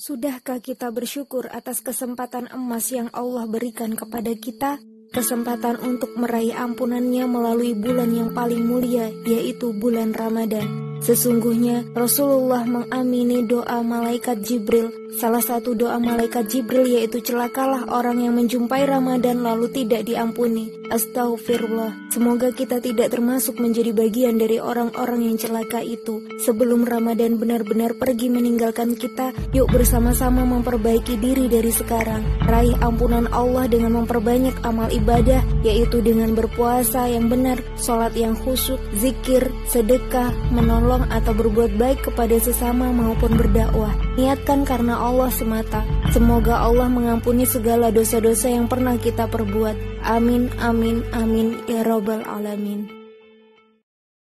Sudahkah kita bersyukur atas kesempatan emas yang Allah berikan kepada kita? Kesempatan untuk meraih ampunannya melalui bulan yang paling mulia, yaitu bulan Ramadan. Sesungguhnya Rasulullah mengamini doa malaikat Jibril. Salah satu doa malaikat Jibril yaitu celakalah orang yang menjumpai Ramadan lalu tidak diampuni. Astaghfirullah. Semoga kita tidak termasuk menjadi bagian dari orang-orang yang celaka itu. Sebelum Ramadan benar-benar pergi meninggalkan kita, yuk bersama-sama memperbaiki diri dari sekarang. Raih ampunan Allah dengan memperbanyak amal ibadah, yaitu dengan berpuasa yang benar, sholat yang khusyuk, zikir, sedekah, menolong menolong atau berbuat baik kepada sesama maupun berdakwah. Niatkan karena Allah semata. Semoga Allah mengampuni segala dosa-dosa yang pernah kita perbuat. Amin, amin, amin, ya Rabbal 'Alamin.